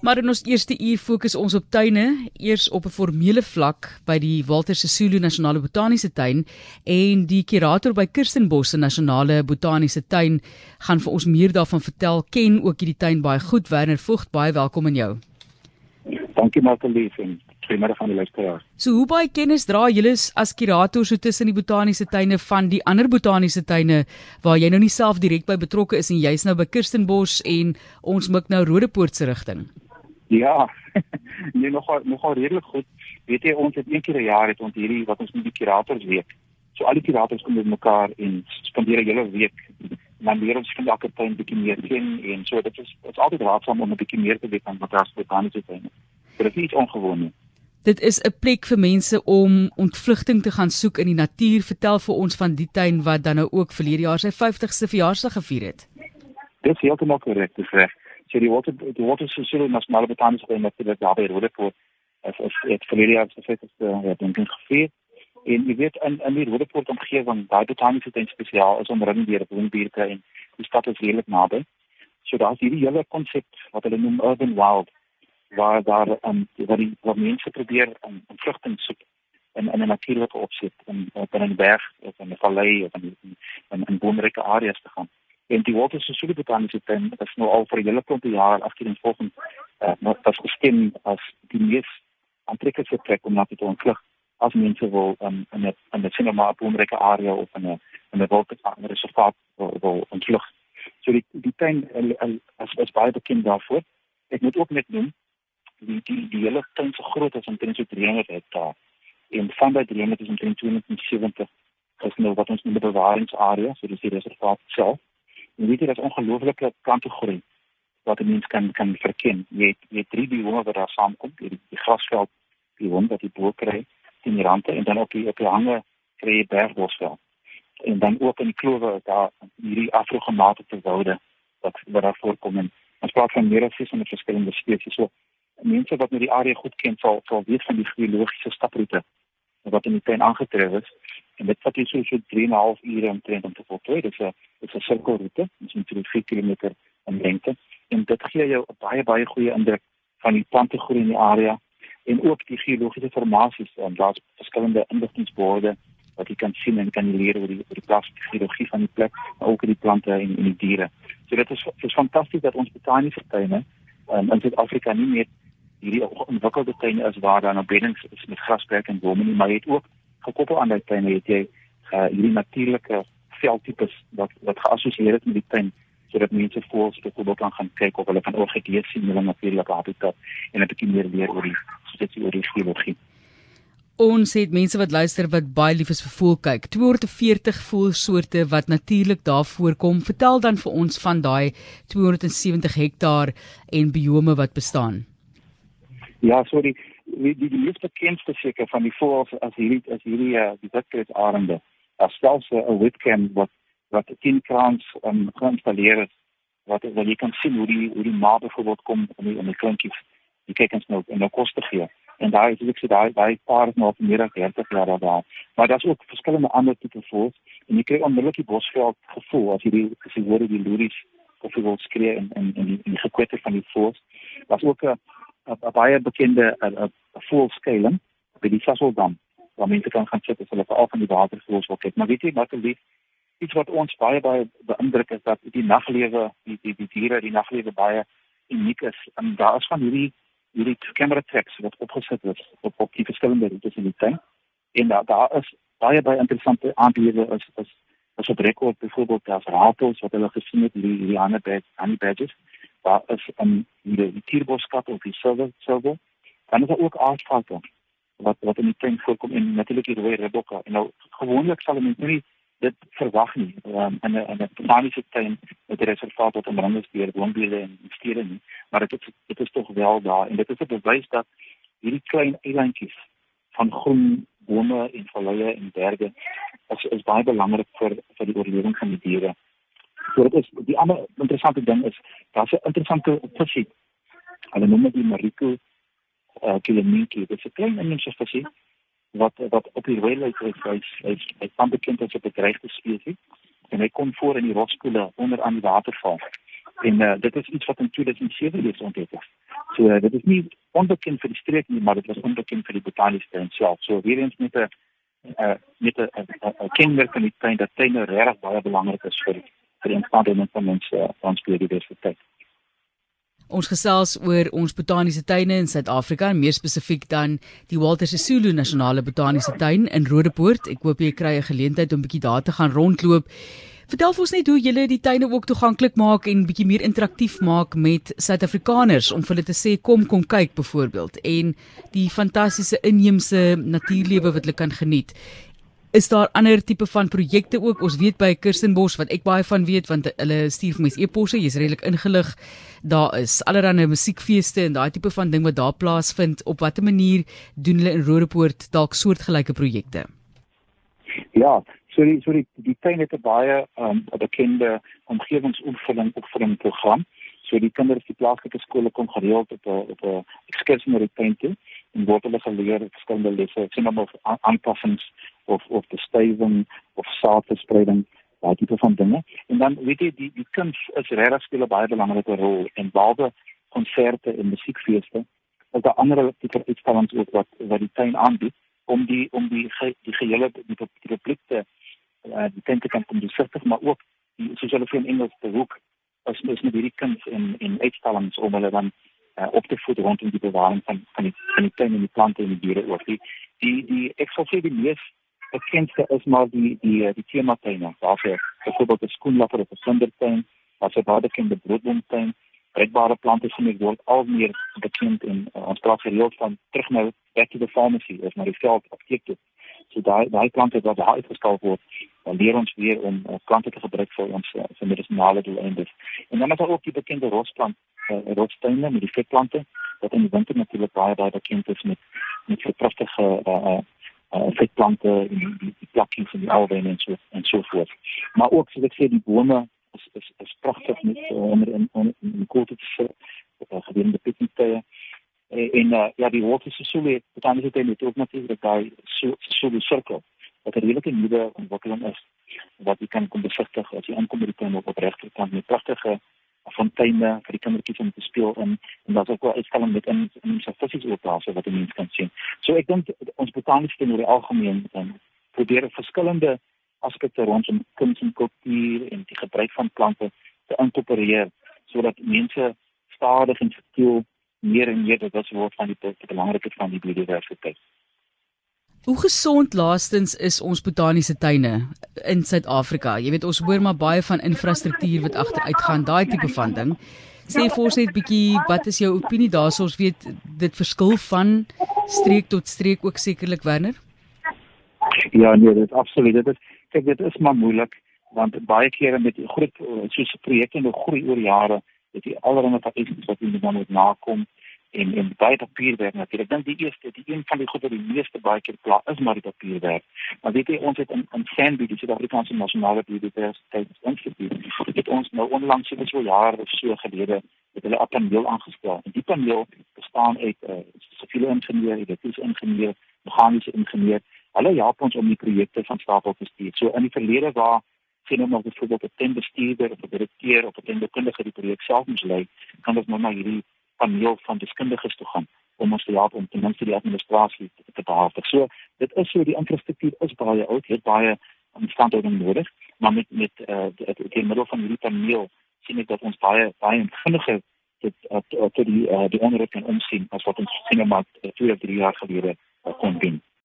Maar in ons eerste uur fokus ons op tuine, eers op 'n formele vlak by die Walter Sisulu Nasionale Botaniese Tuin en die kurator by Kirstenbosse Nasionale Botaniese Tuin gaan vir ons meer daarvan vertel. Ken ook hierdie tuin baie goed. Werner Vogt, baie welkom aan jou. Dankie Martelies en goeiemôre van die luisteraars. So hoe baie kennis dra julle as kurator so tussen die botaniese tuine van die ander botaniese tuine waar jy nou nie self direk by betrokke is en jy's nou by Kirstenbos en ons mik nou Rodepoort se rigting? Ja. nee, nogal nogal redelik goed. Weet jy ons het een keer 'n jaar het ons hierdie wat ons noem die kurators week. So al die kurators kom bymekaar en spandeer 'n hele week dan leer ons van elke tuin bietjie meer ken en so dit is dit is altyd raadsaam om 'n bietjie meer te weet van wat daar botaniese tuine. Dit is iets ongewoon nie. Dit is 'n plek vir mense om ontvlugting te gaan soek in die natuur. Vertel vir ons van die tuin wat dan nou ook verlede jaar sy 50ste verjaarsdag gevier het. Dit is heeltemal korrek, dis reg so die water die water sosiale nasionale botaniese tuin wat dit daar by Rodepoort as as dit verlede jaar se feeste ja dink ek gevier. En jy weet in in die Rodepoort omgewing daai botaniese tuin spesiaal is omring deur bloembuurte en die stad is redelik naby. So daar's hierdie hele konsep wat hulle noem urban wild waar daar um, waar die waar mense probeer om um, vlugting soek in in 'n natuurlike opset in in 'n berg of in 'n vallei of in in, in boomryke areas te gaan en die Walter Sisulu Botaniese Tuin is nou al vir 'n hele klomp jaar afgeneem volgens uh, nou as gestem as die mees aantrekkelijke plek om na te ontvlug as mense wil um, in 'n in 'n sinema boomryke area of in 'n in 'n wildtuin reservaat wil, wil ontvlug. So die die tuin as as baie bekend daarvoor. Ek moet ook net noem die die die hele tuin so groot as omtrent so 300 hektaar. En van daai 300 is omtrent 270 is nou wat ons noem die bewaringsarea, so dis die reservaat self. Jy weet jy dat ongelooflike plante groei wat 'n mens kan kan verken. Jy het, jy het drie biome wat daar saamkom, die, die grasveld, wond wat die bo kry, die rande en dan op die op die hange kry jy bergbosveld. En dan ook in die klowe daar hierdie afrogemate woude wat wat daar voorkom en ons praat van meer as 600 verskillende spesies. So mense wat nou die area goed ken sal sal weet van die geologiese staproete wat in die tuin aangetref is en dit vat jy so so 3 en 'n half ure om te om te voltooi. Dit is 'n is 'n sirkelroete, dis omtrent 4 km in lengte en dit gee jou 'n baie baie goeie indruk van die plante groei in die area en ook die geologiese formasies en daar's verskillende inligtingborde wat jy kan sien en kan leer oor die oor die plasties geologie van die plek, maar ook oor die plante en, en die diere. So dit is dit is fantasties dat ons botaniese tuine um, in Suid-Afrika nie net hierdie ontwikkelde tuine is waar daar nou beddings is met grasperk en bome nie, maar jy het ook gekoppel aan daai tuine het jy uh, hierdie natuurlike veldtipes wat wat geassosieer is met die tuin sodat mense voels dat hulle kan gaan kyk of hulle van orgidees sien hulle natuurlike habitat en 'n bietjie meer leer oor die soos oor die geologie. Ons het mense wat luister wat baie lief is vir voelkyk. 240 voelsoorte wat natuurlik daar voorkom. Vertel dan vir ons van daai 270 hektaar en biome wat bestaan. Ja, sorry die die, die mees bekendste seker van die voëls as hierdie as hierdie uh, die witkruisarende. Daar stel se 'n webcam wat wat 10 krans um, geïnstalleer is wat wat jy kan sien hoe die hoe die ma byvoorbeeld kom in die, in die kleintjies die kykens nou en nou kos te gee. En daar is ek sê daai daai paar is nou meer as 30 jaar daar. Maar daar's ook verskillende ander tipe voëls en jy kry onmiddellik die bosveld gevoel as jy die as jy hoor die loeries of jy wil skree in in in die, die gekwetter van die voëls. Daar's ook 'n baie bekende 'n voelskuiling by die Sassoldam waar mense kan gaan sit as hulle veral van die watervoëls wil kyk. Maar weet jy wat lief iets wat ons baie baie beïndruk is dat die naglewe, die die die diere, die naglewe baie uniek is. En daar is van hierdie hierdie camera tracks wat opgesit is op op die verskillende roetes in die tuin. En daar daar is baie baie interessante aanbewe is is as op rekord byvoorbeeld daar ratels wat hulle gesien het die die ander bed, ander badges. Daar is 'n um, die, die tierboskat of die silver silver dan is daar ook aardvarke wat wat in die tuin voorkom en natuurlik die rooi ribbokke en nou gewoonlik sal mense nie dit verwag nie um, in 'n in 'n botaniese tuin met 'n reservaat wat omring is deur boombeelde en stede nie maar dit is dit is tog wel daar en dit is 'n bewys dat hierdie klein eilandjies van groen bome en valleie en berge is is baie belangrik vir vir die oorlewing van die diere. So dit is die ander interessante ding is daar's 'n interessante visie. Hulle noem dit die Mariko uh, kilometrie. Dit is 'n klein inheemse spesies wat wat op die wêreld is hy van bekend as 'n bedreigde spesies en hy kom voor in die rotspoele onder aan die waterval. En uh, dit is iets wat in 2007 is ontdek. So uh, dit is nie onbekend vir die streek nie, maar dit was onbekend vir die botaniese tuin self. So weer eens met 'n uh, met 'n kenmerk van die tuin dat tuine regtig baie belangrik is vir vir die ontwikkeling van ons uh, ons biodiversiteit. Ons gesels oor ons botaniese tuine in Suid-Afrika en meer spesifiek dan die Walter Sisulu Nasionale Botaniese Tuin in Rodepoort. Ek hoop jy kry 'n geleentheid om bietjie daar te gaan rondloop. Vertel vir ons net hoe julle die tuine ook toeganklik maak en bietjie meer interaktief maak met Suid-Afrikaners om vir hulle te sê kom kom kyk byvoorbeeld en die fantastiese inheemse natuurlewe wat hulle kan geniet. Is daar ander tipe van projekte ook? Ons weet by Kirstenbosch wat ek baie van weet want hulle stuur vir my e-posse, jy's redelik ingelig. Daar is allerlei musiekfeeste en daai tipe van ding wat daar plaasvind. Op watter manier doen hulle in Rodepoort dalk soortgelyke projekte? Ja, So die so die die tuin het 'n baie um, bekende omgewingsoefening opvoeding program. So die kinders die plaaslike skole kom gereeld op 'n op 'n ekskursie na die tuin toe en word hulle geleer verskillende lesse, sien hom of aanpassings of of bestuiving of saadverspreiding daai tipe van dinge. En dan weet jy die die kinders is regtig speel 'n baie belangrike rol in behalwe konserte en musiekfeeste. Ook daar ander tipe uitstallings ook wat wat die tuin aanbied om die om die ge, die gehele die, die publiek te uh, die tente kan kom besigtig maar ook die sosiale vir Engels te hoek as mens met hierdie kinders in in uitstallings om hulle dan uh, op te voed rondom die bewaring van van die van die tuin en die plante en die diere ook die die die ek sal sê die mees bekendste is maar die die die tema tuine waarvoor byvoorbeeld 'n skoenlapper of 'n sondertuin as 'n baie bekende broodboomtuin redbare plante sien ek word al meer bekend en uh, ons praat gereeld van terug nou back to the pharmacy of na die veld apteek toe. So daai daai plante wat daar uitgestal word, dan leer ons weer om uh, plante te gebruik vir ons uh, vir medisinale doeleindes. En dan is daar ook die bekende rosplant, uh, rostuine met die vetplante wat in die winter natuurlik baie baie bekend is met met vir pragtige uh, uh, vetplante en die, die, plakkies en die alwyn en so en so voort. Maar ook soos ek sê die bome is is is pragtig met uh, onder in in, in kote te sit uh, gedurende pikniktye en, en uh, ja die water se sou het dan is dit net ook natuurlik daai so so sirkel wat 'n redelike nuwe ontwikkeling is wat jy kan kom besigtig as jy aankom by die tuin op regter kant met pragtige fonteine vir die kindertjies om te speel in en daar's ook 'n uitstalling met in in so fisies ook daar so wat die mense kan sien. So ek dink ons botaniese tuin oor die algemeen dan probeer verskillende aspekte rondom kuns en kultuur en die gebruik van plante te inkorporeer sodat mense stadig en subtiel meer en meer dit word van die belangrikheid van die biodiversiteit. Hoe gesond laastens is ons botaniese tuine in Suid-Afrika? Jy weet ons hoor maar baie van infrastruktuur wat agteruitgaan, daai tipe van ding. Sê vir ons net bietjie, wat is jou opinie daaroor? Ons weet dit verskil van streek tot streek ook sekerlik Werner. Ja, nee, dit is absoluut. Dit is kyk dit is maar moeilik want baie kere met groot soos projekte nou groei oor jare dat jy allerlei vereistes wat jy dan moet nakom en en baie papierwerk natuurlik. Ek dink die eerste, die een van die goed wat die meeste baie keer pla is maar die papierwerk. Maar weet jy ons het in in Sandby, die Suid-Afrikaanse Nasionale Biodiversiteitsinstituut, het ons nou onlangs so 'n jaar of so gelede met hulle 'n paneel aangestel. En die paneel bestaan uit 'n uh, siviele ingenieur, elektriese ingenieur, meganiese ingenieur. Hulle help ons om die projekte van stapel te stuur. So in die verlede waar sien ons byvoorbeeld 'n tenbestuurder of 'n direkteur of 'n tendekundige die projek self moet lei, kan ons nou na hierdie paneel van deskundiges toe gaan om ons te help om ten minste die administrasie te, te behartig. So dit is so die infrastruktuur is baie oud, het baie instandhouding nodig, maar met met uh, die, middel van hierdie paneel sien ek dat ons baie baie vinniger dit tot die uh, die onderhoud kan omsien as wat ons sien maar 2 of 3 jaar gelede uh, kon doen.